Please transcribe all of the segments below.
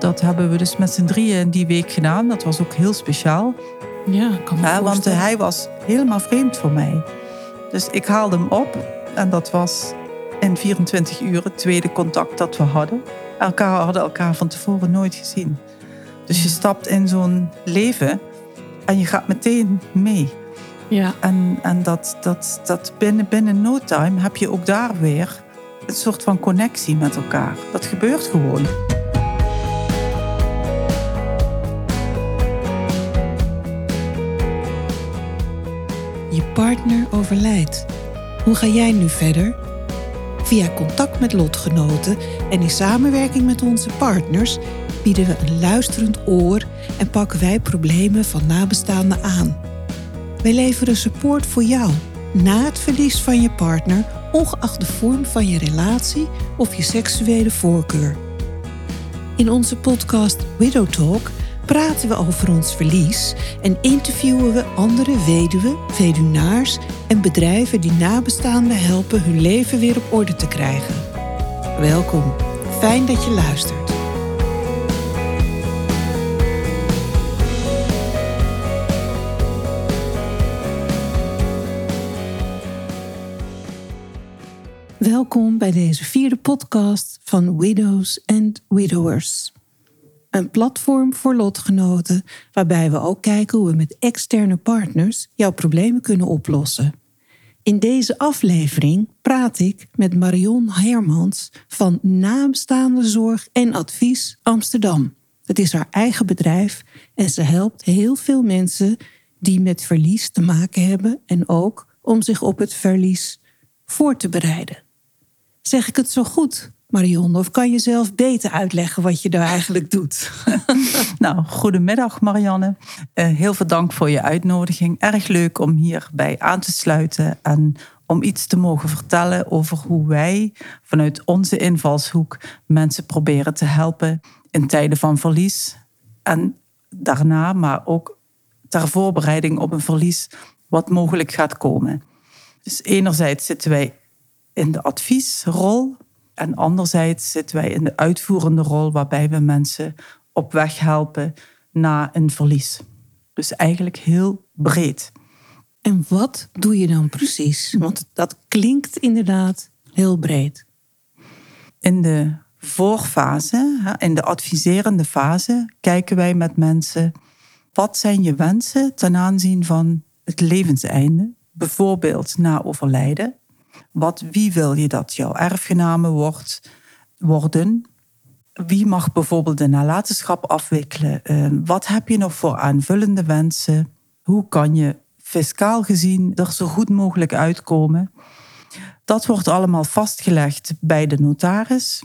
dat hebben we dus met z'n drieën die week gedaan. Dat was ook heel speciaal. Ja, kan me Ja, want hij was helemaal vreemd voor mij. Dus ik haalde hem op en dat was in 24 uur het tweede contact dat we hadden. Elkaar hadden elkaar van tevoren nooit gezien. Dus je stapt in zo'n leven en je gaat meteen mee. Ja, En, en dat, dat, dat binnen, binnen no time heb je ook daar weer een soort van connectie met elkaar. Dat gebeurt gewoon. Partner overlijdt. Hoe ga jij nu verder? Via contact met lotgenoten en in samenwerking met onze partners bieden we een luisterend oor en pakken wij problemen van nabestaanden aan. Wij leveren support voor jou na het verlies van je partner, ongeacht de vorm van je relatie of je seksuele voorkeur. In onze podcast Widow Talk praten we over ons verlies en interviewen we andere weduwen, weduwnaars en bedrijven die nabestaanden helpen hun leven weer op orde te krijgen. Welkom, fijn dat je luistert. Welkom bij deze vierde podcast van Widows and Widowers. Een platform voor lotgenoten waarbij we ook kijken hoe we met externe partners jouw problemen kunnen oplossen. In deze aflevering praat ik met Marion Hermans van Nabestaande Zorg en Advies Amsterdam. Het is haar eigen bedrijf en ze helpt heel veel mensen die met verlies te maken hebben en ook om zich op het verlies voor te bereiden. Zeg ik het zo goed, Marion? Of kan je zelf beter uitleggen wat je daar eigenlijk doet? Nou, goedemiddag Marianne. Eh, heel veel dank voor je uitnodiging. Erg leuk om hierbij aan te sluiten en om iets te mogen vertellen over hoe wij vanuit onze invalshoek mensen proberen te helpen in tijden van verlies. En daarna, maar ook ter voorbereiding op een verlies wat mogelijk gaat komen. Dus enerzijds zitten wij in de adviesrol en anderzijds zitten wij in de uitvoerende rol waarbij we mensen op weg helpen na een verlies. Dus eigenlijk heel breed. En wat doe je dan precies? Want dat klinkt inderdaad heel breed. In de voorfase, in de adviserende fase, kijken wij met mensen wat zijn je wensen ten aanzien van het levenseinde, bijvoorbeeld na overlijden. Wat, wie wil je dat jouw erfgename wordt, worden? Wie mag bijvoorbeeld de nalatenschap afwikkelen? Eh, wat heb je nog voor aanvullende wensen? Hoe kan je fiscaal gezien er zo goed mogelijk uitkomen? Dat wordt allemaal vastgelegd bij de notaris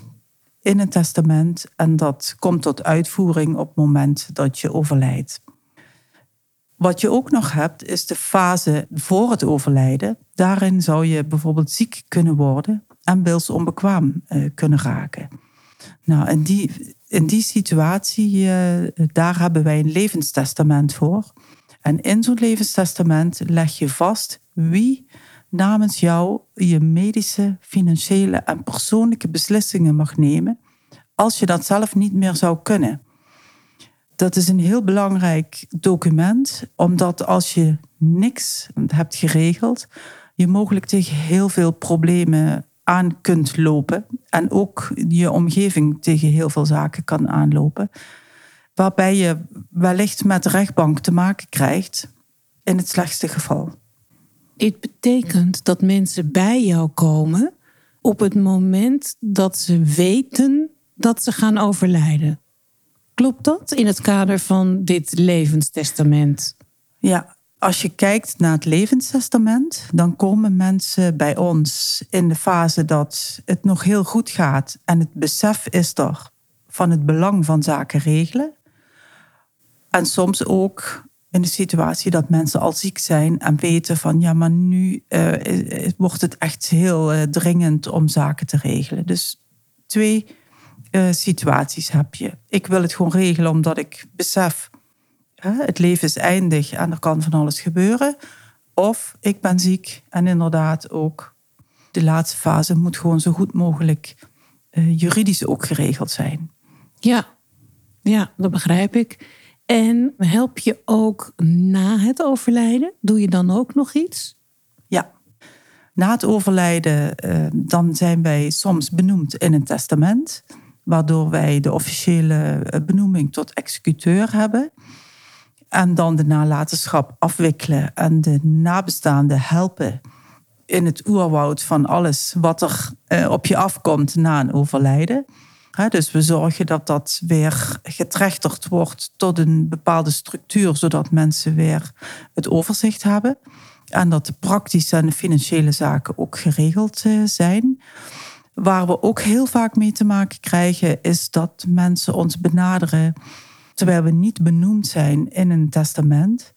in een testament en dat komt tot uitvoering op het moment dat je overlijdt. Wat je ook nog hebt, is de fase voor het overlijden. Daarin zou je bijvoorbeeld ziek kunnen worden en wilsonbekwaam eh, kunnen raken. Nou, in die, in die situatie, eh, daar hebben wij een levenstestament voor. En in zo'n levenstestament leg je vast wie namens jou je medische, financiële en persoonlijke beslissingen mag nemen als je dat zelf niet meer zou kunnen. Dat is een heel belangrijk document, omdat als je niks hebt geregeld, je mogelijk tegen heel veel problemen aan kunt lopen en ook je omgeving tegen heel veel zaken kan aanlopen, waarbij je wellicht met de rechtbank te maken krijgt in het slechtste geval. Dit betekent dat mensen bij jou komen op het moment dat ze weten dat ze gaan overlijden. Klopt dat in het kader van dit levenstestament? Ja, als je kijkt naar het levenstestament, dan komen mensen bij ons in de fase dat het nog heel goed gaat en het besef is er van het belang van zaken regelen. En soms ook in de situatie dat mensen al ziek zijn en weten van ja, maar nu eh, wordt het echt heel eh, dringend om zaken te regelen. Dus twee eh, situaties heb je. Ik wil het gewoon regelen omdat ik besef het leven is eindig en er kan van alles gebeuren. Of ik ben ziek en inderdaad ook de laatste fase moet gewoon zo goed mogelijk uh, juridisch ook geregeld zijn. Ja, Ja, dat begrijp ik. En help je ook na het overlijden? Doe je dan ook nog iets? Ja. Na het overlijden, eh, dan zijn wij soms benoemd in een testament, waardoor wij de officiële eh, benoeming tot executeur hebben. En dan de nalatenschap afwikkelen en de nabestaanden helpen in het oerwoud van alles wat er eh, op je afkomt na een overlijden. Dus we zorgen dat dat weer getrechterd wordt tot een bepaalde structuur, zodat mensen weer het overzicht hebben. En dat de praktische en de financiële zaken ook geregeld eh, zijn. Waar we ook heel vaak mee te maken krijgen, is dat mensen ons benaderen terwijl we niet benoemd zijn in een testament.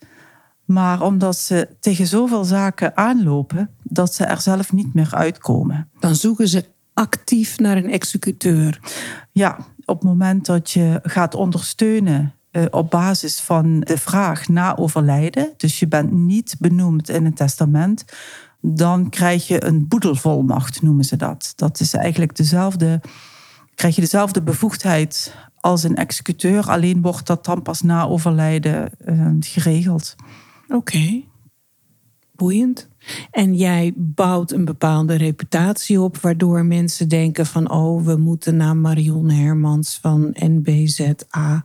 Maar omdat ze tegen zoveel zaken aanlopen, dat ze er zelf niet meer uitkomen. Dan zoeken ze actief naar een executeur. Ja, op het moment dat je gaat ondersteunen uh, op basis van de vraag na overlijden, dus je bent niet benoemd in een testament, dan krijg je een boedelvolmacht, noemen ze dat. Dat is eigenlijk dezelfde, krijg je dezelfde bevoegdheid als een executeur, alleen wordt dat dan pas na overlijden uh, geregeld. Oké, boeiend. En jij bouwt een bepaalde reputatie op, waardoor mensen denken van oh, we moeten naar Marion Hermans van NBZA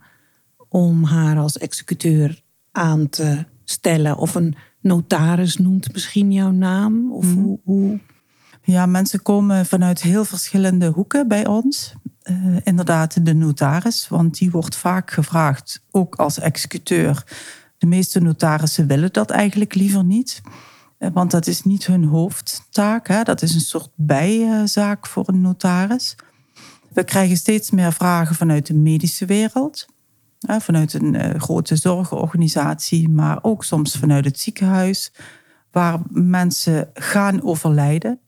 om haar als executeur aan te stellen. Of een notaris noemt misschien jouw naam. Of mhm. hoe, hoe, Ja, mensen komen vanuit heel verschillende hoeken bij ons. Uh, inderdaad, de notaris, want die wordt vaak gevraagd, ook als executeur. De meeste notarissen willen dat eigenlijk liever niet. Eh, want dat is niet hun hoofdtaak. Hè? Dat is een soort bijzaak voor een notaris. We krijgen steeds meer vragen vanuit de medische wereld. Vanuit een eh, grote zorgorganisatie, maar ook soms vanuit het ziekenhuis. Waar mensen gaan overlijden.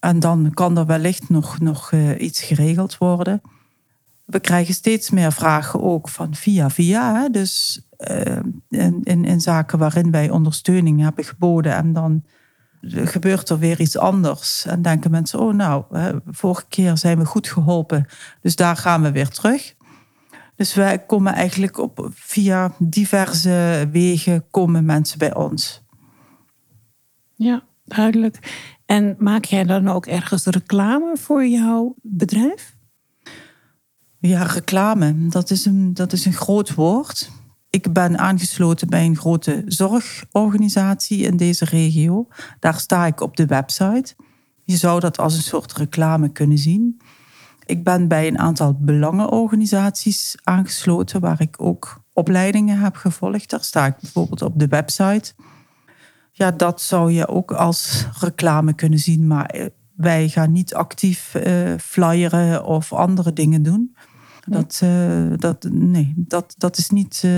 En dan kan er wellicht nog, nog eh, iets geregeld worden. We krijgen steeds meer vragen ook van via via. Dus in, in, in, zaken waarin wij ondersteuning hebben geboden en dan gebeurt er weer iets anders. En denken mensen, oh nou, vorige keer zijn we goed geholpen, dus daar gaan we weer terug. Dus wij komen eigenlijk op via diverse wegen komen mensen bij ons. Ja, duidelijk. En maak jij dan ook ergens reclame voor jouw bedrijf? Ja, reclame, dat is een, dat is een groot woord. Ik ben aangesloten bij een grote zorgorganisatie in deze regio. Daar sta ik op de website. Je zou dat als een soort reclame kunnen zien. Ik ben bij een aantal belangenorganisaties aangesloten waar ik ook opleidingen heb gevolgd. Daar sta ik bijvoorbeeld op de website. Ja, dat zou je ook als reclame kunnen zien, maar eh, wij gaan niet actief uh, flyeren of andere dingen doen. Dat, uh, dat, nee, dat, dat is niet uh,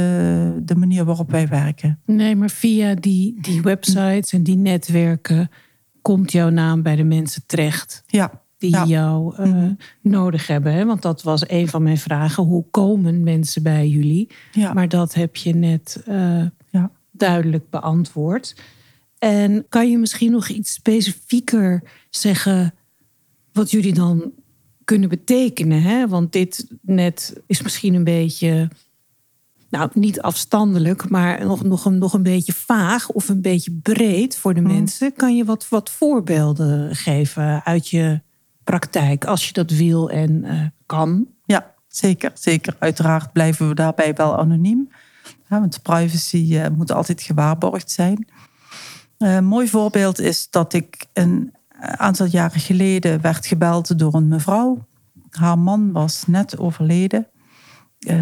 de manier waarop wij werken. Nee, maar via die, die websites en die netwerken komt jouw naam bij de mensen terecht. Ja. Die jou uh, mm. nodig hebben. Hè? Want dat was een van mijn vragen. Hoe komen mensen bij jullie? Ja. Maar dat heb je net ja. duidelijk beantwoord. En kan je misschien nog iets specifieker zeggen wat jullie dan kunnen betekenen. Hè? Want dit net is misschien een beetje, nou niet afstandelijk, maar nog, nog, een, nog een beetje vaag of een beetje breed voor de mm. mensen. Kan je wat, wat voorbeelden geven uit je praktijk, als je dat wil en uh, kan? Ja, zeker, zeker. Uiteraard blijven we daarbij wel anoniem. Want privacy uh, moet altijd gewaarborgd zijn. Een mooi voorbeeld is dat ik een aantal jaren geleden werd gebeld door een mevrouw. Haar man was net overleden.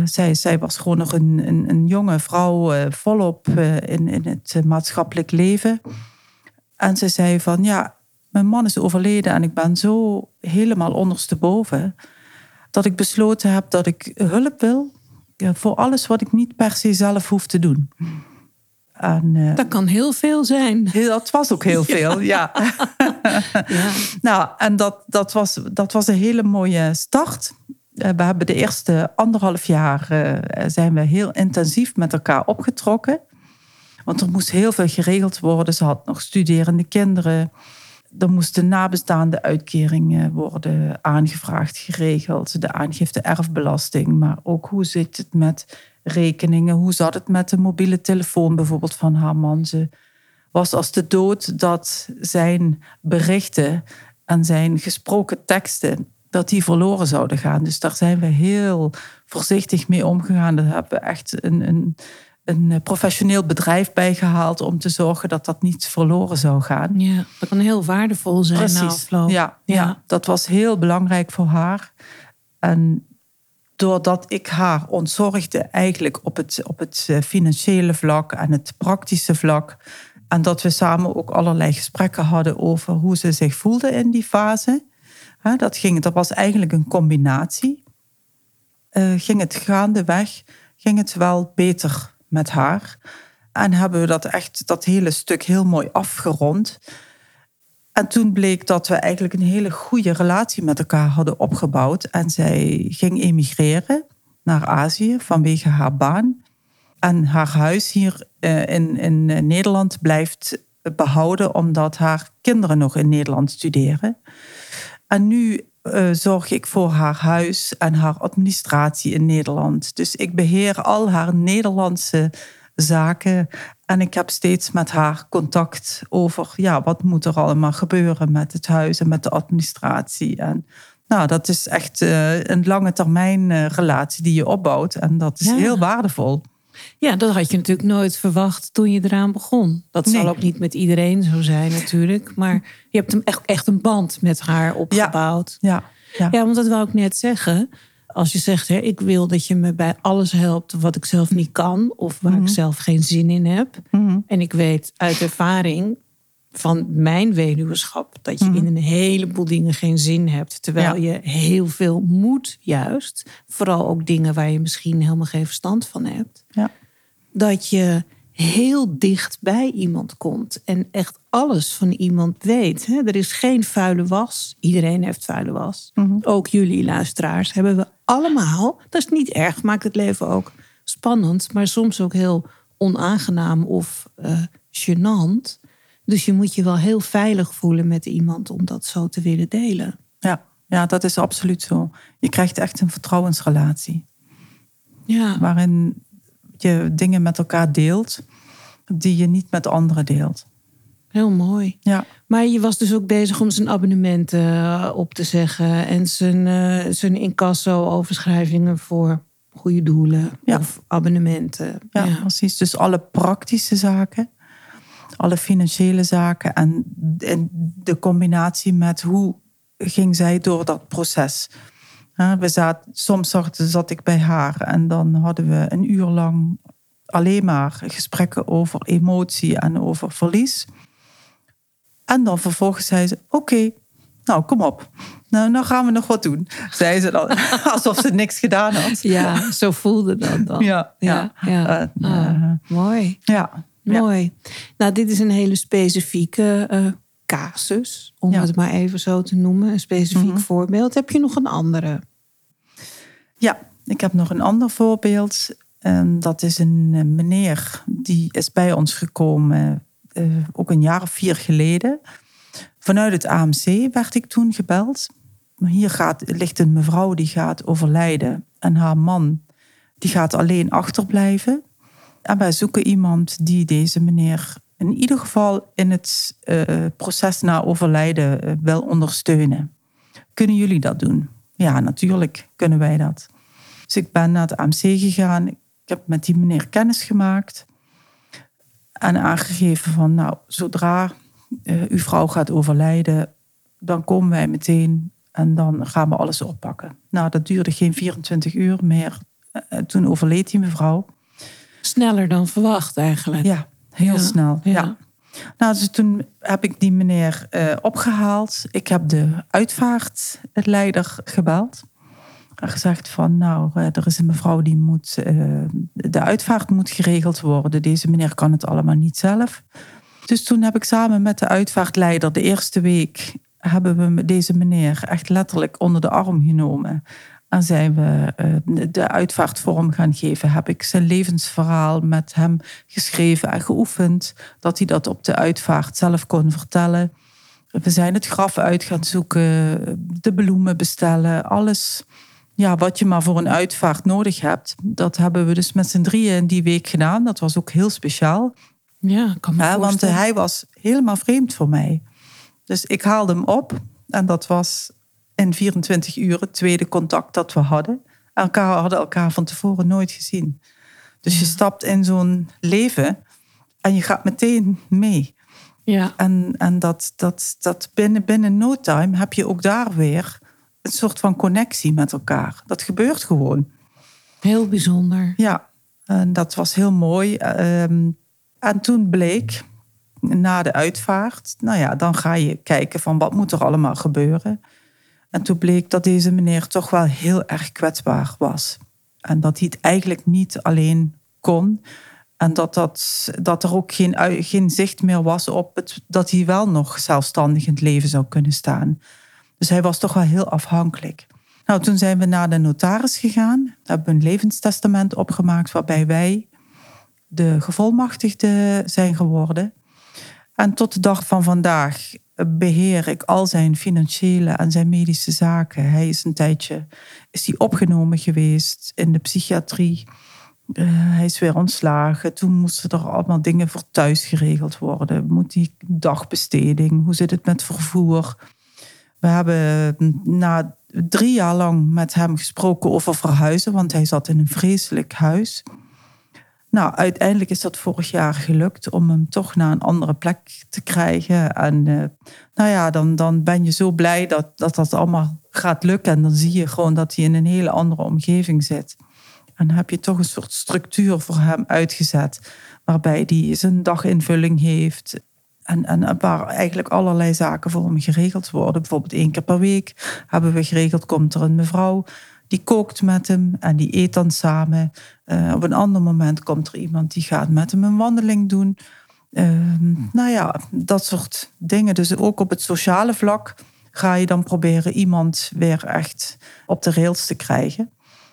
Zij, zij was gewoon nog een, een, een jonge vrouw, volop in, in het maatschappelijk leven. En ze zei van, ja, mijn man is overleden en ik ben zo helemaal ondersteboven... dat ik besloten heb dat ik hulp wil voor alles wat ik niet per se zelf hoef te doen. En, uh, dat kan heel veel zijn. Heel, dat was ook heel veel, ja. ja. nou, en dat, dat, was, dat was een hele mooie start. Uh, we hebben de eerste anderhalf jaar uh, zijn we heel intensief met elkaar opgetrokken. Want er moest heel veel geregeld worden. Ze had nog studerende kinderen. Er moesten nabestaande uitkeringen worden aangevraagd, geregeld. De aangifte erfbelasting, maar ook hoe zit het met rekeningen? Hoe zat het met de mobiele telefoon bijvoorbeeld van haar man? Ze was als de dood dat zijn berichten en zijn gesproken teksten dat die verloren zouden gaan. Dus daar zijn we heel voorzichtig mee omgegaan. Daar hebben we echt een, een, een professioneel bedrijf bij gehaald om te zorgen dat dat niet verloren zou gaan. Ja, dat kan heel waardevol zijn Precies. na afloop. Ja, ja. dat was heel belangrijk voor haar. En doordat ik haar ontzorgde eigenlijk op het, op het eh, financiële vlak en het praktische vlak. En dat we samen ook allerlei gesprekken hadden over hoe ze zich voelde in die fase. Dat, ging, dat was eigenlijk een combinatie. Uh, ging het gaandeweg, ging het wel beter met haar. En hebben we dat echt, dat hele stuk heel mooi afgerond. En toen bleek dat we eigenlijk een hele goede relatie met elkaar hadden opgebouwd. En zij ging emigreren naar Azië vanwege haar baan. En haar huis hier uh, in, in Nederland blijft behouden, omdat haar kinderen nog in Nederland studeren. En nu uh, zorg ik voor haar huis en haar administratie in Nederland. Dus ik beheer al haar Nederlandse zaken. En ik heb steeds met haar contact over ja, wat moet er allemaal gebeuren met het huis en met de administratie. En nou, dat is echt uh, een lange termijn uh, relatie die je opbouwt. En dat is ja. heel waardevol. Ja, dat had je natuurlijk nooit verwacht toen je eraan begon. Dat nee. zal ook niet met iedereen zo zijn natuurlijk. Maar je hebt hem echt, echt een band met haar opgebouwd. Ja, ja, ja. want dat wou ik net zeggen. Als je zegt, hè, ik wil dat je me bij alles helpt wat ik zelf niet kan. Of waar ik zelf geen zin in heb. Mm-hmm. En ik weet uit ervaring van mijn weduweschap... dat je Mm-hmm. in een heleboel dingen geen zin hebt. Terwijl Ja. je heel veel moet juist. Vooral ook dingen waar je misschien helemaal geen verstand van hebt. Ja. Dat je heel dicht bij iemand komt. En echt alles van iemand weet. Hè? Er is geen vuile was. Iedereen heeft vuile was. Mhm. Ook jullie luisteraars hebben we allemaal. Dat is niet erg. Maakt het leven ook spannend. Maar soms ook heel onaangenaam of eh gênant. Dus je moet je wel heel veilig voelen met iemand om dat zo te willen delen. Ja, ja, dat is absoluut zo. Je krijgt echt een vertrouwensrelatie. Ja, Waarin je dingen met elkaar deelt die je niet met anderen deelt. heel mooi. Ja, Maar je was dus ook bezig om zijn abonnementen eh, op te zeggen. En zijn, eh, zijn incasso-overschrijvingen voor goede doelen. Ja. Of abonnementen. ja, precies. Dus alle praktische zaken, alle financiële zaken en, de combinatie met hoe ging zij door dat proces. We zaten, soms zat, zat ik bij haar en dan hadden we een uur lang alleen maar gesprekken over emotie en over verlies. En dan vervolgens zei ze: Oké, nou kom op. Nou, nou gaan we nog wat doen. Zei ze dan, alsof ze niks gedaan had. Ja, zo voelde dat dan. Ja, ja. ja. ja. Ah, eh, mooi. ja. Ja. Mooi. Nou, dit is een hele specifieke eh, casus, om Ja. het maar even zo te noemen. Een specifiek Mhm. voorbeeld. Heb je nog een andere? Ja, ik heb nog een ander voorbeeld. En dat is een eh, meneer die is bij ons gekomen, eh, ook een jaar of vier geleden. Vanuit het AMC werd ik toen gebeld. Maar Hier gaat, ligt een mevrouw die gaat overlijden. En haar man die gaat alleen achterblijven. En wij zoeken iemand die deze meneer in ieder geval in het eh, proces na overlijden eh, wil ondersteunen. Kunnen jullie dat doen? Ja, natuurlijk kunnen wij dat. Dus ik ben naar het AMC gegaan. Ik heb met die meneer kennis gemaakt. En aangegeven van, nou, zodra eh, uw vrouw gaat overlijden, dan komen wij meteen en dan gaan we alles oppakken. Nou, dat duurde geen 24 uur meer. Toen overleed die mevrouw. Sneller dan verwacht eigenlijk. Ja, heel Ja, snel. ja. Ja. Nou, dus toen heb ik die meneer eh, opgehaald. Ik heb de uitvaartleider gebeld. En gezegd van, nou, eh, er is een mevrouw die moet... eh, de uitvaart moet geregeld worden. Deze meneer kan het allemaal niet zelf. Dus toen heb ik samen met de uitvaartleider de eerste week... hebben we deze meneer echt letterlijk onder de arm genomen... En zijn we eh, de uitvaartvorm gaan geven. Heb ik zijn levensverhaal met hem geschreven en geoefend. Dat hij dat op de uitvaart zelf kon vertellen. We zijn het graf uit gaan zoeken, de bloemen bestellen, alles ja, wat je maar voor een uitvaart nodig hebt. Dat hebben we dus met z'n drieën in die week gedaan. Dat was ook heel speciaal. Ja, kan me Ja, want hij was helemaal vreemd voor mij. Dus ik haalde hem op en dat was in 24 uur het tweede contact dat we hadden. Elkaar hadden elkaar van tevoren nooit gezien. Dus je stapt in zo'n leven en je gaat meteen mee. Ja, En, en dat, dat, dat binnen, binnen no time heb je ook daar weer een soort van connectie met elkaar. Dat gebeurt gewoon. heel bijzonder. Ja, en dat was heel mooi. Ehm, en toen bleek, na de uitvaart, nou ja, dan ga je kijken van wat moet er allemaal gebeuren. En toen bleek dat deze meneer toch wel heel erg kwetsbaar was. En dat hij het eigenlijk niet alleen kon. En dat, dat, dat er ook geen, geen zicht meer was op het, dat hij wel nog zelfstandig in het leven zou kunnen staan. Dus hij was toch wel heel afhankelijk. Nou, toen zijn we naar de notaris gegaan. Hebben een levenstestament opgemaakt waarbij wij de gevolmachtigde zijn geworden. En tot de dag van vandaag beheer ik al zijn financiële en zijn medische zaken. Hij is een tijdje is hij opgenomen geweest in de psychiatrie. Eh, hij is weer ontslagen. Toen moesten er allemaal dingen voor thuis geregeld worden. Moet die dagbesteding? Hoe zit het met vervoer? We hebben na drie jaar lang met hem gesproken over verhuizen, want hij zat in een vreselijk huis. Nou, uiteindelijk is dat vorig jaar gelukt om hem toch naar een andere plek te krijgen. En eh, nou ja, dan, dan ben je zo blij dat, dat dat allemaal gaat lukken. En dan zie je gewoon dat hij in een hele andere omgeving zit. En heb je toch een soort structuur voor hem uitgezet. Waarbij hij zijn daginvulling heeft. En, en waar eigenlijk allerlei zaken voor hem geregeld worden. Bijvoorbeeld één keer per week hebben we geregeld, komt er een mevrouw. Die kookt met hem en die eet dan samen. Eh, op een ander moment komt er iemand die gaat met hem een wandeling doen. Ehm, nou ja, dat soort dingen. Dus ook op het sociale vlak ga je dan proberen iemand weer echt op de rails te krijgen.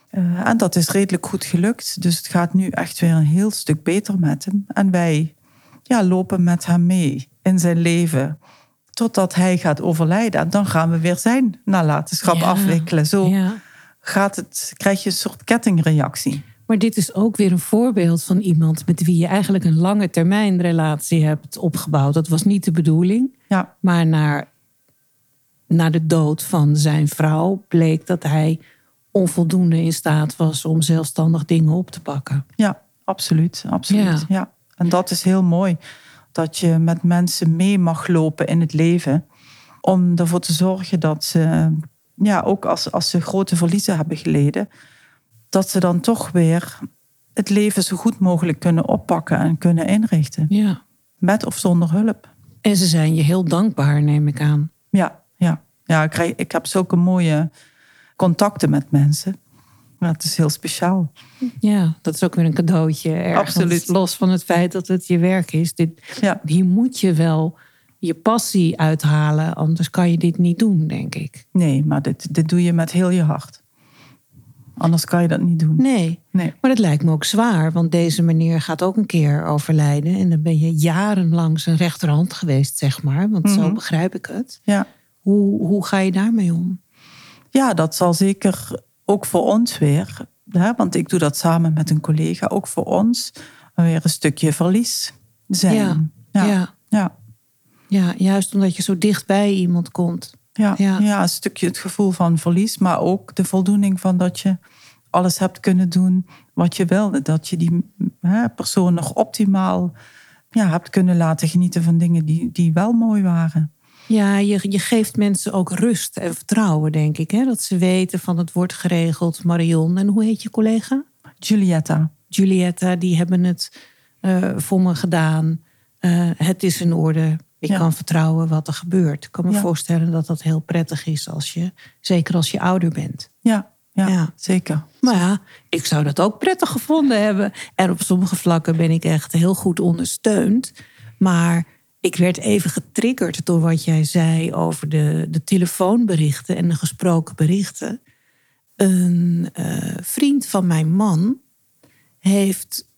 Eh, en dat is redelijk goed gelukt. Dus het gaat nu echt weer een heel stuk beter met hem. En wij ja, lopen met hem mee in zijn leven. Totdat hij gaat overlijden. En dan gaan we weer zijn nalatenschap Ja, afwikkelen. Zo Ja. Gaat het, krijg je een soort kettingreactie. Maar dit is ook weer een voorbeeld van iemand met wie je eigenlijk een lange termijn relatie hebt opgebouwd. Dat was niet de bedoeling. Ja, Maar na, na de dood van zijn vrouw bleek dat hij onvoldoende in staat was om zelfstandig dingen op te pakken. ja absoluut. absoluut Ja. ja. En dat is heel mooi. Dat je met mensen mee mag lopen in het leven. Om ervoor te zorgen dat ze, ja, ook als, als ze grote verliezen hebben geleden, dat ze dan toch weer het leven zo goed mogelijk kunnen oppakken en kunnen inrichten. Ja. Met of zonder hulp. En ze zijn je heel dankbaar, neem ik aan. Ja, ja. ja ik, krijg, ik heb zulke mooie contacten met mensen. Ja, het is heel speciaal. Ja, dat is ook weer een cadeautje. Ergens, Absoluut. Los van het feit dat het je werk is. Dit, Ja. Hier moet je wel je passie uithalen. Anders kan je dit niet doen, denk ik. Nee, maar dit, dit doe je met heel je hart. Anders kan je dat niet doen. Nee. Nee. Maar dat lijkt me ook zwaar. Want deze meneer gaat ook een keer overlijden. En dan ben je jarenlang zijn rechterhand geweest, zeg maar. Want zo Mhm. begrijp ik het. Ja. Hoe, hoe ga je daarmee om? ja, dat zal zeker ook voor ons weer, hè, want ik doe dat samen met een collega, ook voor ons weer een stukje verlies zijn. Ja, ja, ja. ja. Ja, juist omdat je zo dicht bij iemand komt. Ja, Ja. ja. een stukje het gevoel van verlies, maar ook de voldoening van dat je alles hebt kunnen doen wat je wilde. Dat je die hè, persoon nog optimaal ja, hebt kunnen laten genieten van dingen die, die wel mooi waren. Ja, je, je geeft mensen ook rust en vertrouwen, denk ik. Hè? Dat ze weten van het wordt geregeld. Marion, en hoe heet je collega? Julietta. Julietta, die hebben het eh, voor me gedaan. Eh, het is in orde. Ik Ja. kan vertrouwen wat er gebeurt. Ik kan me Ja. voorstellen dat dat heel prettig is, als je, zeker als je ouder bent. Ja, ja, Ja. zeker. Maar ja, ik zou dat ook prettig gevonden hebben. En op sommige vlakken ben ik echt heel goed ondersteund. Maar ik werd even getriggerd door wat jij zei over de, de telefoonberichten en de gesproken berichten. Een eh, vriend van mijn man heeft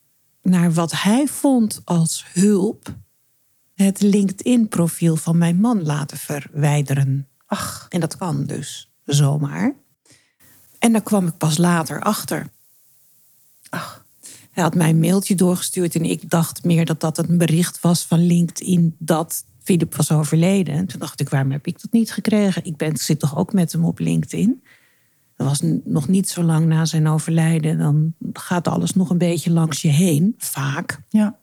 naar wat hij vond als hulp, het LinkedIn-profiel van mijn man laten verwijderen. Ach, En dat kan dus zomaar. En daar kwam ik pas later achter. ach, Hij had mij een mailtje doorgestuurd en ik dacht meer dat dat een bericht was van LinkedIn dat Philip was overleden. En toen dacht ik, waarom heb ik dat niet gekregen? Ik, ben, ik zit toch ook met hem op LinkedIn? Dat was nog niet zo lang na zijn overlijden. Dan gaat alles nog een beetje langs je heen, vaak. ja.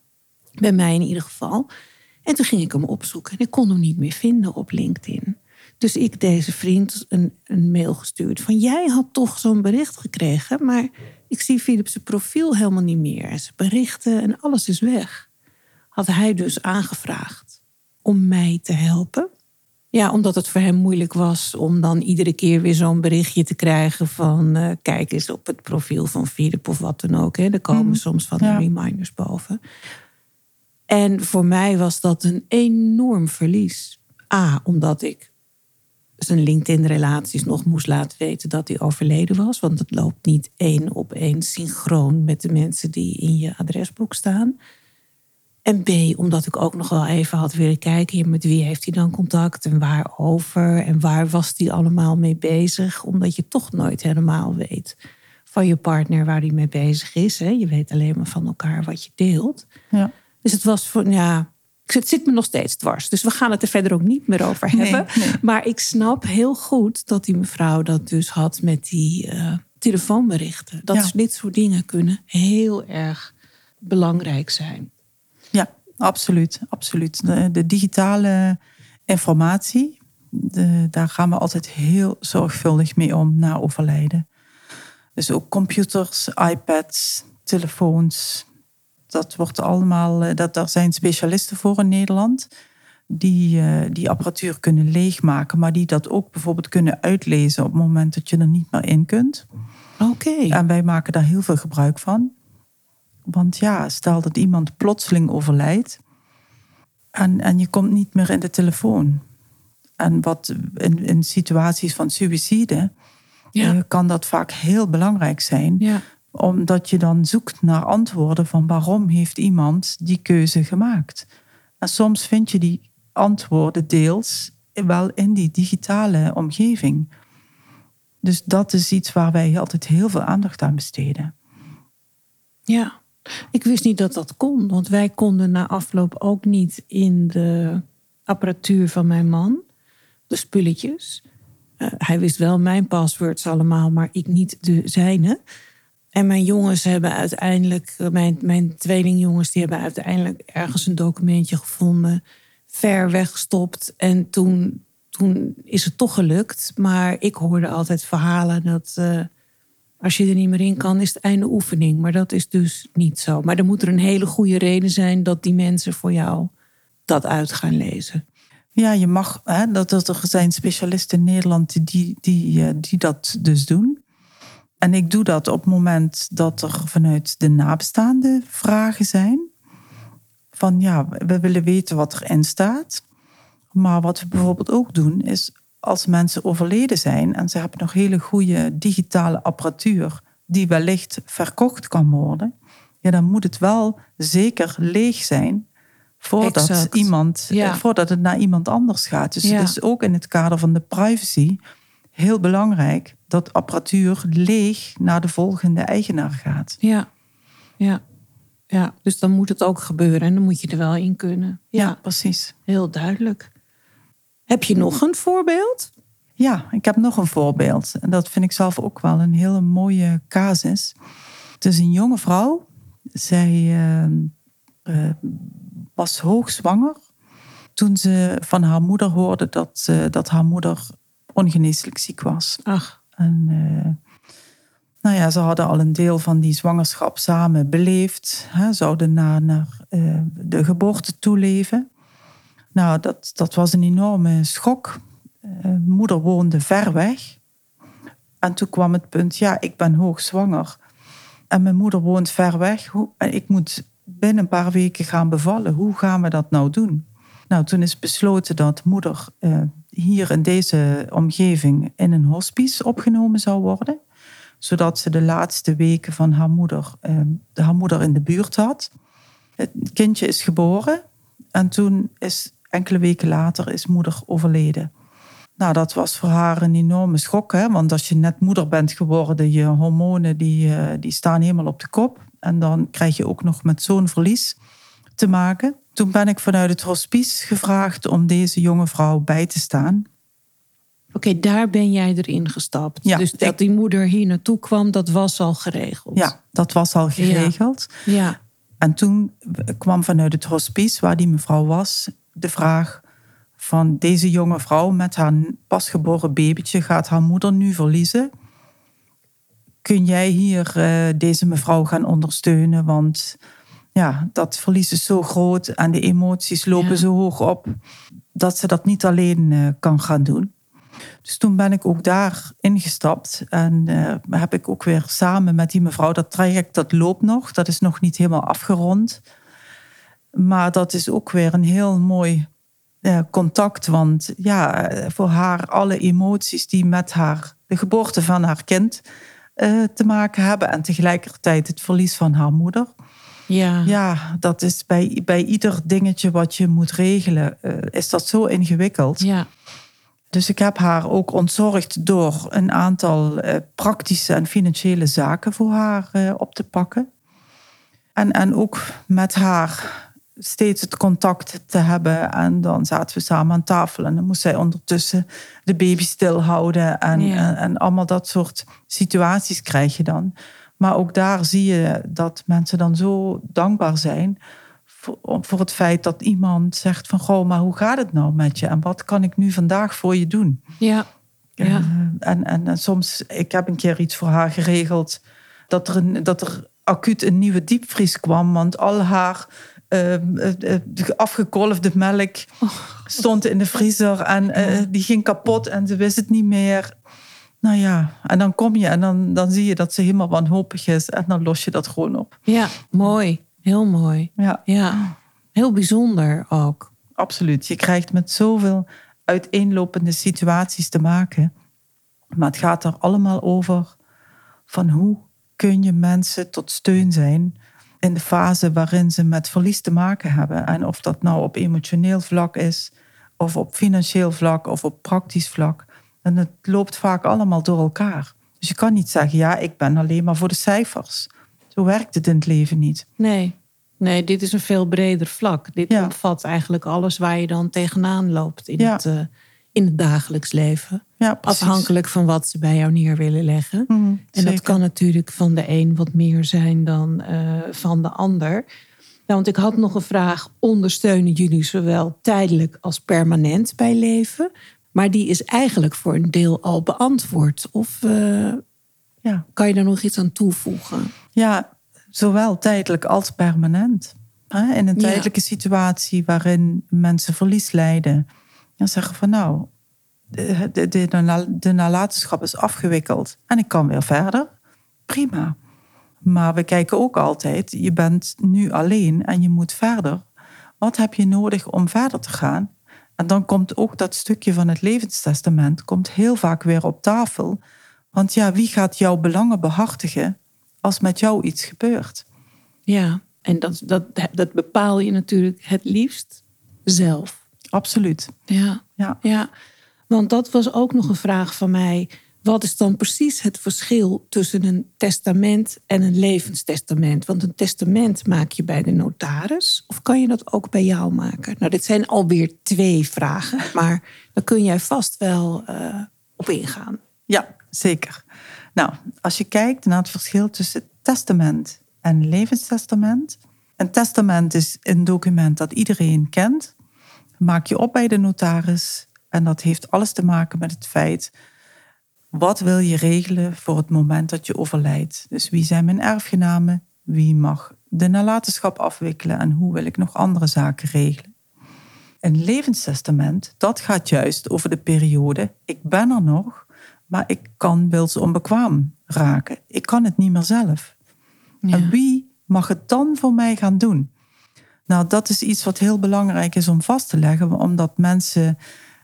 Bij mij in ieder geval. En toen ging ik hem opzoeken en ik kon hem niet meer vinden op LinkedIn. Dus ik deze vriend een, een mail gestuurd van jij had toch zo'n bericht gekregen, maar ik zie Philip zijn profiel helemaal niet meer. En zijn berichten en alles is weg. Had hij dus aangevraagd om mij te helpen. Ja, omdat het voor hem moeilijk was om dan iedere keer weer zo'n berichtje te krijgen van eh, kijk eens op het profiel van Philip of wat dan ook. Hè. Er komen Mhm. soms van Ja. die reminders boven. En voor mij was dat een enorm verlies. A, omdat ik zijn LinkedIn-relaties nog moest laten weten dat hij overleden was. Want het loopt niet één op één synchroon met de mensen die in je adresboek staan. En B, omdat ik ook nog wel even had willen kijken... met wie heeft hij dan contact en waarover... en waar was hij allemaal mee bezig. Omdat je toch nooit helemaal weet van je partner waar hij mee bezig is. Hè. Je weet alleen maar van elkaar wat je deelt. ja. Dus het was voor, ja, het zit me nog steeds dwars. Dus we gaan het er verder ook niet meer over hebben. nee. Maar ik snap heel goed dat die mevrouw dat dus had met die eh, telefoonberichten. Dat Ja. is dit soort dingen kunnen heel erg belangrijk zijn. Ja, absoluut. absoluut. De, de digitale informatie, de, daar gaan we altijd heel zorgvuldig mee om na overlijden. Dus ook computers, iPads, telefoons. Dat wordt allemaal, eh, dat, daar zijn specialisten voor in Nederland. Die eh, die apparatuur kunnen leegmaken, maar die dat ook bijvoorbeeld kunnen uitlezen op het moment dat je er niet meer in kunt. Oké. En wij maken daar heel veel gebruik van. Want ja, stel dat iemand plotseling overlijdt en, en je komt niet meer in de telefoon. En wat in, in situaties van suïcide Ja. eh, kan dat vaak heel belangrijk zijn. Ja. Omdat je dan zoekt naar antwoorden van waarom heeft iemand die keuze gemaakt. En soms vind je die antwoorden deels wel in die digitale omgeving. Dus dat is iets waar wij altijd heel veel aandacht aan besteden. Ja, ik wist niet dat dat kon. Want wij konden na afloop ook niet in de apparatuur van mijn man, de spulletjes. Eh, hij wist wel mijn passwords allemaal, maar ik niet de zijne. En mijn jongens hebben uiteindelijk, eh, mijn, mijn tweelingjongens, die hebben uiteindelijk ergens een documentje gevonden, ver weggestopt. En toen, toen is het toch gelukt. Maar ik hoorde altijd verhalen dat. eh, als je er niet meer in kan, is het einde oefening. Maar dat is dus niet zo. Maar er moet er een hele goede reden zijn dat die mensen voor jou dat uit gaan lezen. Ja, je mag, hè, dat, dat er zijn specialisten in Nederland die, die, eh, die dat dus doen. En ik doe dat op het moment dat er vanuit de nabestaanden vragen zijn. Van ja, we willen weten wat erin staat. Maar wat we bijvoorbeeld ook doen, is als mensen overleden zijn en ze hebben nog hele goede digitale apparatuur die wellicht verkocht kan worden, ja, dan moet het wel zeker leeg zijn voordat, Exact. iemand, Ja. eh, voordat het naar iemand anders gaat. Dus Ja. het is ook in het kader van de privacy heel belangrijk dat apparatuur leeg naar de volgende eigenaar gaat. Ja, ja, ja. Dus dan moet het ook gebeuren en dan moet je er wel in kunnen. Ja, Ja, precies. heel duidelijk. Heb je nog een voorbeeld? Ja, ik heb nog een voorbeeld. En dat vind ik zelf ook wel een hele mooie casus. Het is een jonge vrouw. Zij eh, eh, was hoogzwanger toen ze van haar moeder hoorde dat, dat haar moeder ongeneeslijk ziek was. Ach, En eh, nou ja, ze hadden al een deel van die zwangerschap samen beleefd. Hè, zouden naar, naar eh, de geboorte toeleven. Nou, dat, dat was een enorme schok. Eh, moeder woonde ver weg. En toen kwam het punt, ja, ik ben hoogzwanger. En mijn moeder woont ver weg. Hoe, en ik moet binnen een paar weken gaan bevallen. Hoe gaan we dat nou doen? Nou, toen is besloten dat moeder hier in deze omgeving in een hospice opgenomen zou worden. Zodat ze de laatste weken van haar moeder, eh, haar moeder in de buurt had. Het kindje is geboren. En toen is enkele weken later is moeder overleden. Nou, dat was voor haar een enorme schok. Hè? Want als je net moeder bent geworden, je hormonen die, eh, die staan helemaal op de kop. En dan krijg je ook nog met zo'n verlies te maken. Toen ben ik vanuit het hospice gevraagd om deze jonge vrouw bij te staan. Oké, daar ben jij erin gestapt. Ja, dus dat ik- die moeder hier naartoe kwam, dat was al geregeld. Ja, dat was al geregeld. Ja. En toen kwam vanuit het hospice waar die mevrouw was de vraag van deze jonge vrouw met haar pasgeboren babytje gaat haar moeder nu verliezen. Kun jij hier eh, deze mevrouw gaan ondersteunen? Want ja, dat verlies is zo groot en de emoties lopen Ja. zo hoog op dat ze dat niet alleen eh, kan gaan doen. Dus toen ben ik ook daar ingestapt en eh, heb ik ook weer samen met die mevrouw, dat traject dat loopt nog, dat is nog niet helemaal afgerond. Maar dat is ook weer een heel mooi eh, contact, want ja, voor haar alle emoties die met haar, de geboorte van haar kind te maken hebben en tegelijkertijd het verlies van haar moeder. Ja. Ja, dat is bij, bij ieder dingetje wat je moet regelen, eh, is dat zo ingewikkeld. ja. Dus ik heb haar ook ontzorgd door een aantal eh, praktische en financiële zaken voor haar eh, op te pakken. En, en ook met haar steeds het contact te hebben. En dan zaten we samen aan tafel en dan moest zij ondertussen de baby stilhouden. En, Ja. en, en allemaal dat soort situaties krijg je dan. Maar ook daar zie je dat mensen dan zo dankbaar zijn voor, voor het feit dat iemand zegt van... Goh, maar hoe gaat het nou met je? En wat kan ik nu vandaag voor je doen? Ja. Ja. Eh, en, en, en soms, ik heb een keer iets voor haar geregeld... dat er, een, dat er acuut een nieuwe diepvries kwam... want al haar eh, afgekolfde melk stond in de vriezer... en die ging kapot en ze wist het niet meer... Nou ja, en dan kom je en dan, dan zie je dat ze helemaal wanhopig is... en dan los je dat gewoon op. Ja, mooi. Heel mooi. Ja, Ja. Heel bijzonder ook. absoluut. Je krijgt met zoveel uiteenlopende situaties te maken. Maar het gaat er allemaal over van hoe kun je mensen tot steun zijn in de fase waarin ze met verlies te maken hebben. En of dat nou op emotioneel vlak is, of op financieel vlak, of op praktisch vlak. En het loopt vaak allemaal door elkaar. Dus je kan niet zeggen, ja, ik ben alleen maar voor de cijfers. Zo werkt het in het leven niet. Nee. Nee, dit is een veel breder vlak. Dit Ja. omvat eigenlijk alles waar je dan tegenaan loopt in, Ja. het, eh, in het dagelijks leven. Ja. Afhankelijk van wat ze bij jou neer willen leggen. Mhm, En dat kan natuurlijk van de een wat meer zijn dan eh, van de ander. Nou, want ik had nog een vraag. Ondersteunen jullie zowel tijdelijk als permanent bij leven? Maar die is eigenlijk voor een deel al beantwoord. Of eh, Ja. kan je daar nog iets aan toevoegen? Ja, zowel tijdelijk als permanent. In een Ja. tijdelijke situatie waarin mensen verlies lijden. Dan zeggen van nou, de, de, de nalatenschap is afgewikkeld en ik kan weer verder. Prima. Maar we kijken ook altijd, je bent nu alleen en je moet verder. Wat heb je nodig om verder te gaan? En dan komt ook dat stukje van het levenstestament komt heel vaak weer op tafel. Want ja, wie gaat jouw belangen behartigen als met jou iets gebeurt? Ja, en dat, dat, dat bepaal je natuurlijk het liefst zelf. Absoluut. Ja, Ja. ja. Want dat was ook nog een vraag van mij. Wat is dan precies het verschil tussen een testament en een levenstestament? Want een testament maak je bij de notaris. Of kan je dat ook bij jou maken? Nou, dit zijn alweer twee vragen. Maar daar kun jij vast wel eh, op ingaan. Ja, zeker. Nou, als je kijkt naar het verschil tussen testament en levenstestament. Een testament is een document dat iedereen kent. Maak je op bij de notaris. En dat heeft alles te maken met het feit... wat wil je regelen voor het moment dat je overlijdt? Dus wie zijn mijn erfgenamen? Wie mag de nalatenschap afwikkelen? En hoe wil ik nog andere zaken regelen? Een levenstestament, dat gaat juist over de periode... ik ben er nog, maar ik kan wilsonbekwaam raken. Ik kan het niet meer zelf. En wie mag het dan voor mij gaan doen? Nou, dat is iets wat heel belangrijk is om vast te leggen, omdat mensen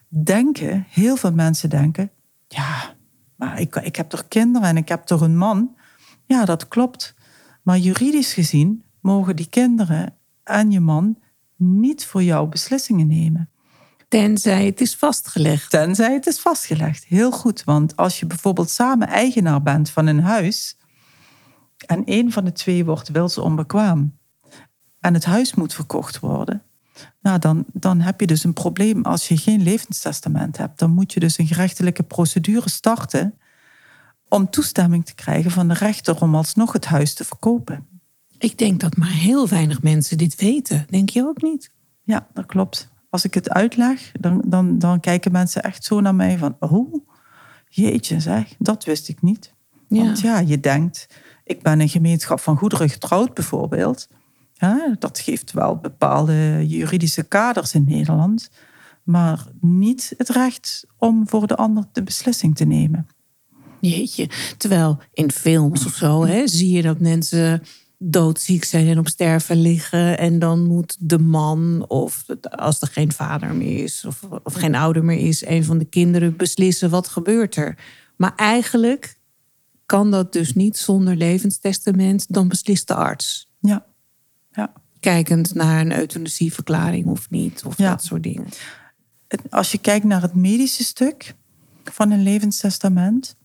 denken, heel veel mensen denken, ja, maar ik, ik heb toch kinderen en ik heb toch een man? Ja, dat klopt. Maar juridisch gezien mogen die kinderen en je man niet voor jou beslissingen nemen. Tenzij het is vastgelegd. Tenzij het is vastgelegd. Heel goed, want als je bijvoorbeeld samen eigenaar bent van een huis en een van de twee wordt wilsonbekwaam en het huis moet verkocht worden, nou dan, dan heb je dus een probleem als je geen levenstestament hebt. Dan moet je dus een gerechtelijke procedure starten om toestemming te krijgen van de rechter om alsnog het huis te verkopen. Ik denk dat maar heel weinig mensen dit weten. Denk je ook niet? Ja, dat klopt. Als ik het uitleg, dan, dan, dan kijken mensen echt zo naar mij van... Oh, jeetje zeg, dat wist ik niet. Want ja, je denkt, ik ben een gemeenschap van goederen getrouwd bijvoorbeeld. Dat geeft wel bepaalde juridische kaders in Nederland. Maar niet het recht om voor de ander de beslissing te nemen. Jeetje. Terwijl in films of zo hè, zie je dat mensen doodziek zijn en op sterven liggen. En dan moet de man, of als er geen vader meer is, of, of geen ouder meer is, een van de kinderen beslissen wat gebeurt er. Maar eigenlijk kan dat dus niet zonder levenstestament, dan beslist de arts. Ja. Kijkend naar een euthanasieverklaring of niet, of Ja. dat soort dingen. Als je kijkt naar het medische stuk van een levenstestament,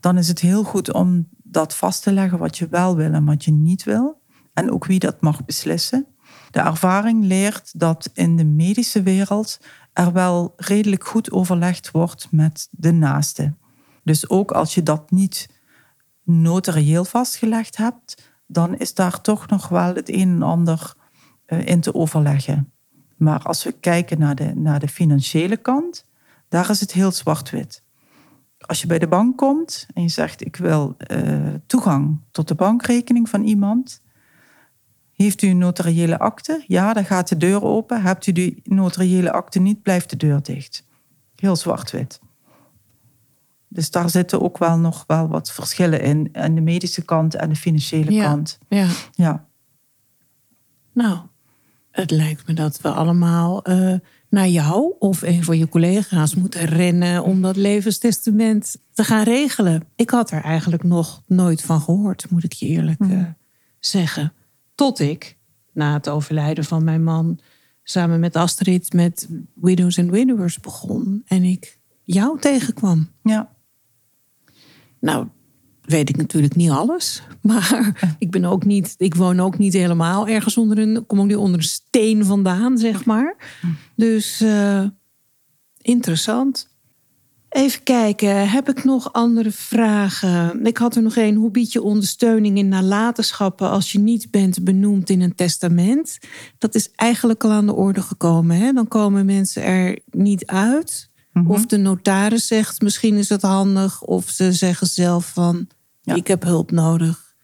dan is het heel goed om dat vast te leggen wat je wel wil en wat je niet wil. En ook wie dat mag beslissen. De ervaring leert dat in de medische wereld er wel redelijk goed overlegd wordt met de naaste. Dus ook als je dat niet notarieel vastgelegd hebt, dan is daar toch nog wel het een en ander in te overleggen. Maar als we kijken naar de, naar de financiële kant, daar is het heel zwart-wit. Als je bij de bank komt en je zegt: Ik wil eh, toegang tot de bankrekening van iemand. Heeft u een notariële akte? Ja, dan gaat de deur open. Hebt u die notariële akte niet, blijft de deur dicht. Heel zwart-wit. Dus daar zitten ook wel nog wel wat verschillen in. Aan de medische kant en de financiële Ja. kant. Ja. Ja. Nou, het lijkt me dat we allemaal eh, naar jou of een van je collega's moeten rennen om dat levenstestament te gaan regelen. Ik had er eigenlijk nog nooit van gehoord, moet ik je eerlijk eh, zeggen. Tot ik, na het overlijden van mijn man, samen met Astrid met Widows and Widowers begon en ik jou tegenkwam. ja. Nou, weet ik natuurlijk niet alles. Maar ik ben ook niet, ik woon ook niet helemaal ergens onder een, kom ook niet onder een steen vandaan, zeg maar. Dus eh, interessant. Even kijken, heb ik nog andere vragen? Ik had er nog één. Hoe bied je ondersteuning in nalatenschappen als je niet bent benoemd in een testament? Dat is eigenlijk al aan de orde gekomen. Hè? Dan komen mensen er niet uit. Of de notaris zegt misschien is het handig. Of ze zeggen zelf van Ja. ik heb hulp nodig.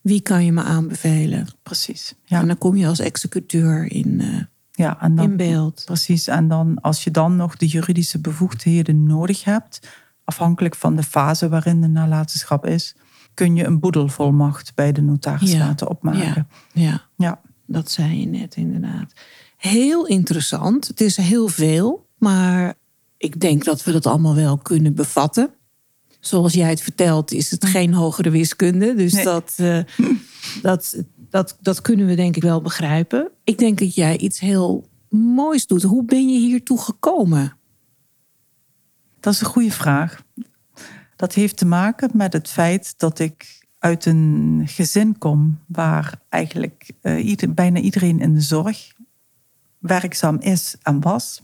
Wie kan je me aanbevelen? Precies. Ja. En dan kom je als executeur in, eh, Ja, en dan, in beeld. Precies, en dan als je dan nog de juridische bevoegdheden nodig hebt, afhankelijk van de fase waarin de nalatenschap is, kun je een boedelvolmacht bij de notaris Ja, laten opmaken. Ja, Ja. dat zei je net inderdaad. Heel interessant. Het is heel veel, maar ik denk dat we dat allemaal wel kunnen bevatten. Zoals jij het vertelt, is het geen hogere wiskunde. Dus Nee. dat, eh, dat, dat, dat kunnen we denk ik wel begrijpen. Ik denk dat jij iets heel moois doet. Hoe ben je hiertoe gekomen? Dat is een goede vraag. Dat heeft te maken met het feit dat ik uit een gezin kom waar eigenlijk eh, ieder- bijna iedereen in de zorg werkzaam is en was.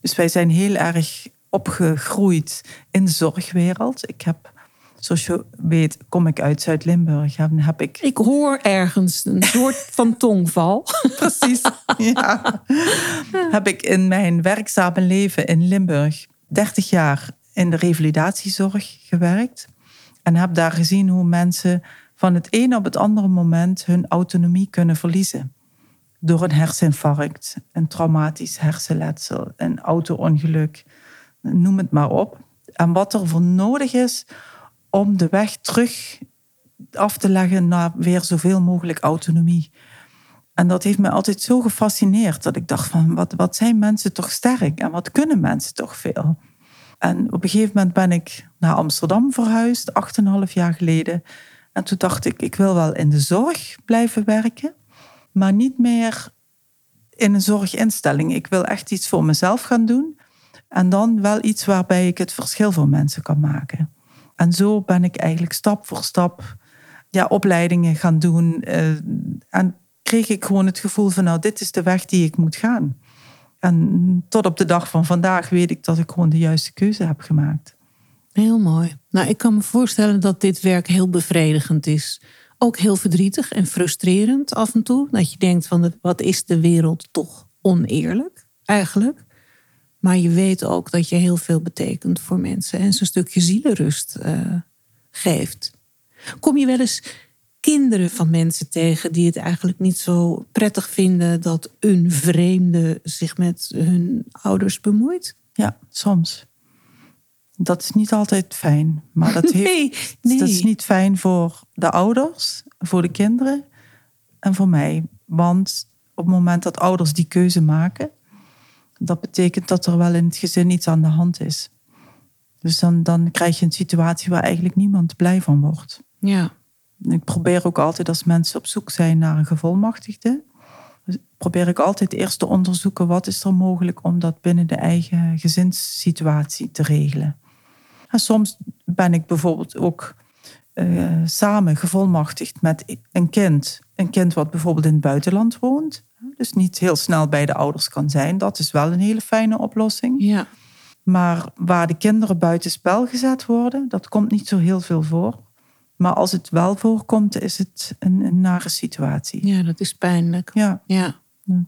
Dus wij zijn heel erg opgegroeid in de zorgwereld. Ik heb, zoals je weet, kom ik uit Zuid-Limburg. Heb ik Ik hoor ergens een soort van tongval. Precies. Ja. Heb ik in mijn werkzame leven in Limburg 30 jaar in de revalidatiezorg gewerkt. En heb daar gezien hoe mensen van het een op het andere moment hun autonomie kunnen verliezen. Door een herseninfarct, een traumatisch hersenletsel, een auto-ongeluk, noem het maar op. En wat er voor nodig is om de weg terug af te leggen naar weer zoveel mogelijk autonomie. En dat heeft me altijd zo gefascineerd dat ik dacht van wat, wat zijn mensen toch sterk en wat kunnen mensen toch veel. En op een gegeven moment ben ik naar Amsterdam verhuisd, 8,5 jaar geleden. En toen dacht ik, ik wil wel in de zorg blijven werken, maar niet meer in een zorginstelling. Ik wil echt iets voor mezelf gaan doen. En dan wel iets waarbij ik het verschil voor mensen kan maken. En zo ben ik eigenlijk stap voor stap ja, opleidingen gaan doen. Uh, en kreeg ik gewoon het gevoel van, nou, dit is de weg die ik moet gaan. En tot op de dag van vandaag weet ik dat ik gewoon de juiste keuze heb gemaakt. Heel mooi. Nou, ik kan me voorstellen dat dit werk heel bevredigend is. Ook heel verdrietig en frustrerend af en toe. Dat je denkt van, wat is de wereld toch oneerlijk eigenlijk. Maar je weet ook dat je heel veel betekent voor mensen en zo'n stukje zielenrust uh, geeft. Kom je wel eens kinderen van mensen tegen die het eigenlijk niet zo prettig vinden dat een vreemde zich met hun ouders bemoeit? Ja, soms. Dat is niet altijd fijn. Maar dat, heeft, nee, dat is niet fijn voor de ouders, voor de kinderen en voor mij. Want op het moment dat ouders die keuze maken, dat betekent dat er wel in het gezin iets aan de hand is. Dus dan, dan krijg je een situatie waar eigenlijk niemand blij van wordt. Ja. Ik probeer ook altijd als mensen op zoek zijn naar een gevolmachtigde, dus probeer ik altijd eerst te onderzoeken wat is er mogelijk om dat binnen de eigen gezinssituatie te regelen. En soms ben ik bijvoorbeeld ook uh, samen gevolmachtigd met een kind. Een kind wat bijvoorbeeld in het buitenland woont. Dus niet heel snel bij de ouders kan zijn. Dat is wel een hele fijne oplossing. Ja. Maar waar de kinderen buitenspel gezet worden, dat komt niet zo heel veel voor. Maar als het wel voorkomt, is het een, een nare situatie. Ja, dat is pijnlijk. Ja. ja.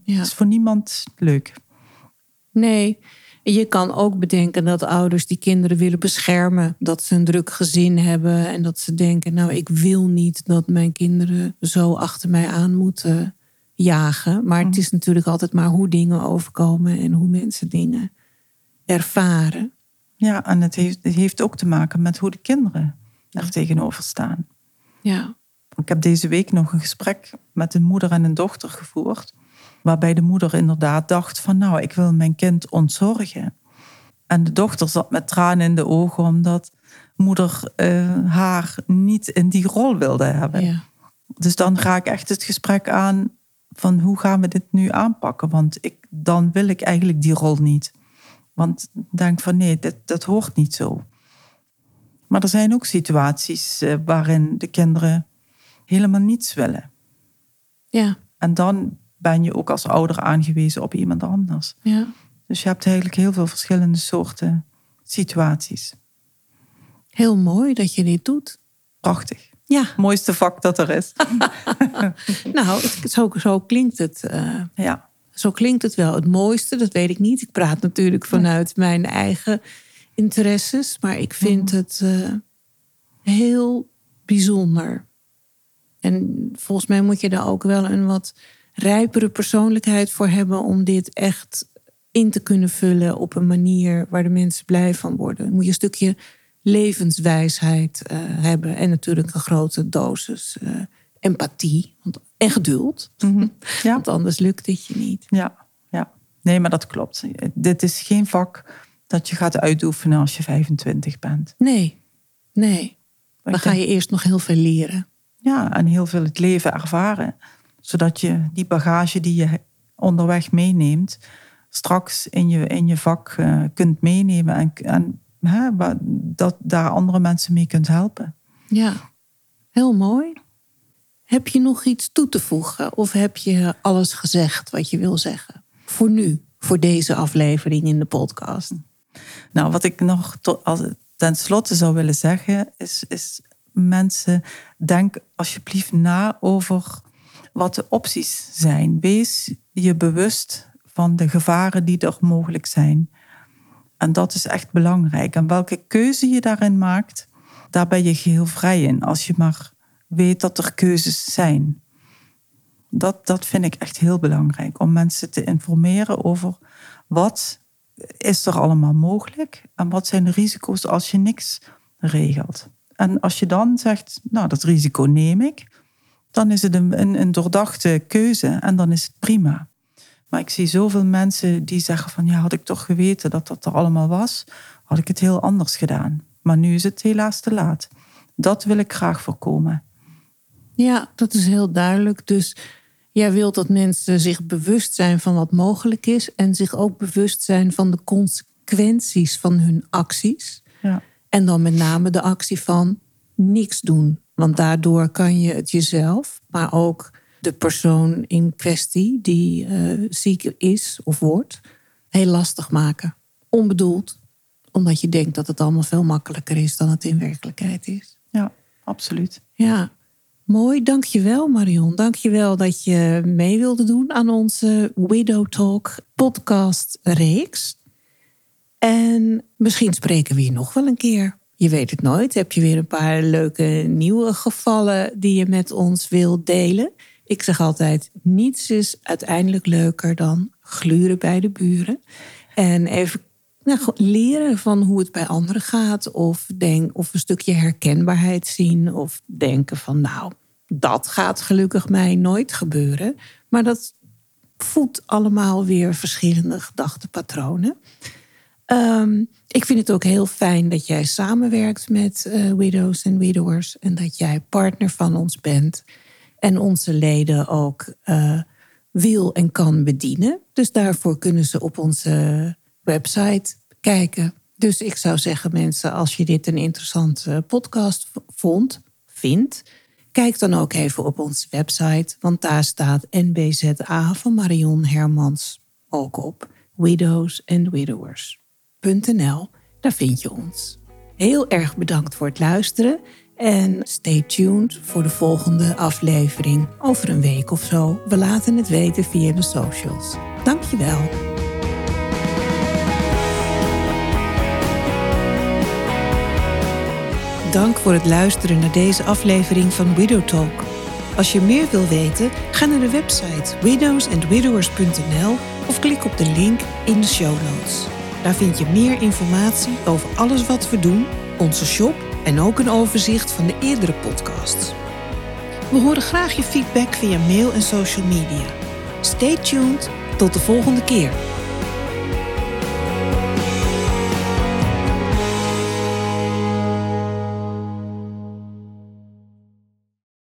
ja. is voor niemand leuk. Nee. Je kan ook bedenken dat ouders die kinderen willen beschermen. Dat ze een druk gezin hebben. En dat ze denken, nou ik wil niet dat mijn kinderen zo achter mij aan moeten jagen. Maar het mhm. is natuurlijk altijd maar hoe dingen overkomen en hoe mensen dingen ervaren. Ja, en het heeft, het heeft ook te maken met hoe de kinderen er tegenover staan. Ja. Ik heb deze week nog een gesprek met een moeder en een dochter gevoerd. Waarbij de moeder inderdaad dacht van nou, ik wil mijn kind ontzorgen. En de dochter zat met tranen in de ogen omdat moeder uh, haar niet in die rol wilde hebben. Ja. Dus dan ga ik echt het gesprek aan van hoe gaan we dit nu aanpakken? Want ik, dan wil ik eigenlijk die rol niet. Want denk van nee, dit, dat hoort niet zo. Maar er zijn ook situaties uh, waarin de kinderen helemaal niets willen. Ja. En dan ben je ook als ouder aangewezen op iemand anders. Ja. Dus je hebt eigenlijk heel veel verschillende soorten situaties. Heel mooi dat je dit doet. Prachtig. Ja. Mooiste vak dat er is. nou, zo, zo klinkt het. Uh, ja. Zo klinkt het wel. Het mooiste, dat weet ik niet. Ik praat natuurlijk vanuit mijn eigen interesses. Maar ik vind mhm. het uh, heel bijzonder. En volgens mij moet je daar ook wel een wat rijpere persoonlijkheid voor hebben om dit echt in te kunnen vullen op een manier waar de mensen blij van worden. moet je een stukje levenswijsheid uh, hebben en natuurlijk een grote dosis uh, empathie en geduld. Mm ja. Want anders lukt dit je niet. Ja, ja, nee, maar dat klopt. Dit is geen vak dat je gaat uitoefenen als je 25 bent. Nee, nee. Dan ga je eerst nog heel veel leren. Ja, en heel veel het leven ervaren zodat je die bagage die je onderweg meeneemt, straks in je, in je vak uh, kunt meenemen en, en hè, dat daar andere mensen mee kunt helpen. Ja, heel mooi. Heb je nog iets toe te voegen of heb je alles gezegd wat je wil zeggen? Voor nu, voor deze aflevering in de podcast. Nou, wat ik nog ten slotte zou willen zeggen, is, is mensen, denk alsjeblieft na over wat de opties zijn. Wees je bewust van de gevaren die er mogelijk zijn. En dat is echt belangrijk. En welke keuze je daarin maakt, daar ben je geheel vrij in. Als je maar weet dat er keuzes zijn. Dat, dat vind ik echt heel belangrijk. Om mensen te informeren over wat is er allemaal mogelijk. En wat zijn de risico's als je niks regelt. En als je dan zegt, nou dat risico neem ik dan is het een, een, een doordachte keuze en dan is het prima. Maar ik zie zoveel mensen die zeggen van ja, had ik toch geweten dat dat er allemaal was, had ik het heel anders gedaan. Maar nu is het helaas te laat. Dat wil ik graag voorkomen. Ja, dat is heel duidelijk. Dus Jij wilt dat mensen zich bewust zijn van wat mogelijk is en zich ook bewust zijn van de consequenties van hun acties. Ja. En dan met name de actie van niks doen. Want daardoor kan je het jezelf, maar ook de persoon in kwestie die uh, ziek is of wordt, heel lastig maken. Onbedoeld, omdat je denkt dat het allemaal veel makkelijker is dan het in werkelijkheid is. Ja, absoluut. Ja, mooi. Dankjewel Marion. Dankjewel dat je mee wilde doen aan onze Widow Talk podcast reeks. En misschien spreken we hier nog wel een keer. Je weet het nooit. Heb je weer een paar leuke nieuwe gevallen die je met ons wilt delen? Ik zeg altijd: niets is uiteindelijk leuker dan gluren bij de buren. En even nou, leren van hoe het bij anderen gaat. Of, denk, of een stukje herkenbaarheid zien. Of denken van nou, dat gaat gelukkig mij nooit gebeuren. Maar dat voedt allemaal weer verschillende gedachtenpatronen. Um, ik vind het ook heel fijn dat jij samenwerkt met uh, widows en widowers. En dat jij partner van ons bent. En onze leden ook uh, wil en kan bedienen. Dus daarvoor kunnen ze op onze website kijken. Dus ik zou zeggen, mensen, als je dit een interessante podcast vond, vindt, kijk dan ook even op onze website, want daar staat NBZA van Marion Hermans ook op. Widowsandwidowers.nl, daar vind je ons. Heel erg bedankt voor het luisteren en stay tuned voor de volgende aflevering over een week of zo. We laten het weten via de socials. Dankjewel. Dank voor het luisteren naar deze aflevering van Widow Talk. Als je meer wil weten, ga naar de website widowsandwidowers.nl of klik op de link in de show notes. Daar vind je meer informatie over alles wat we doen, onze shop en ook een overzicht van de eerdere podcasts. We horen graag je feedback via mail en social media. Stay tuned, tot de volgende keer.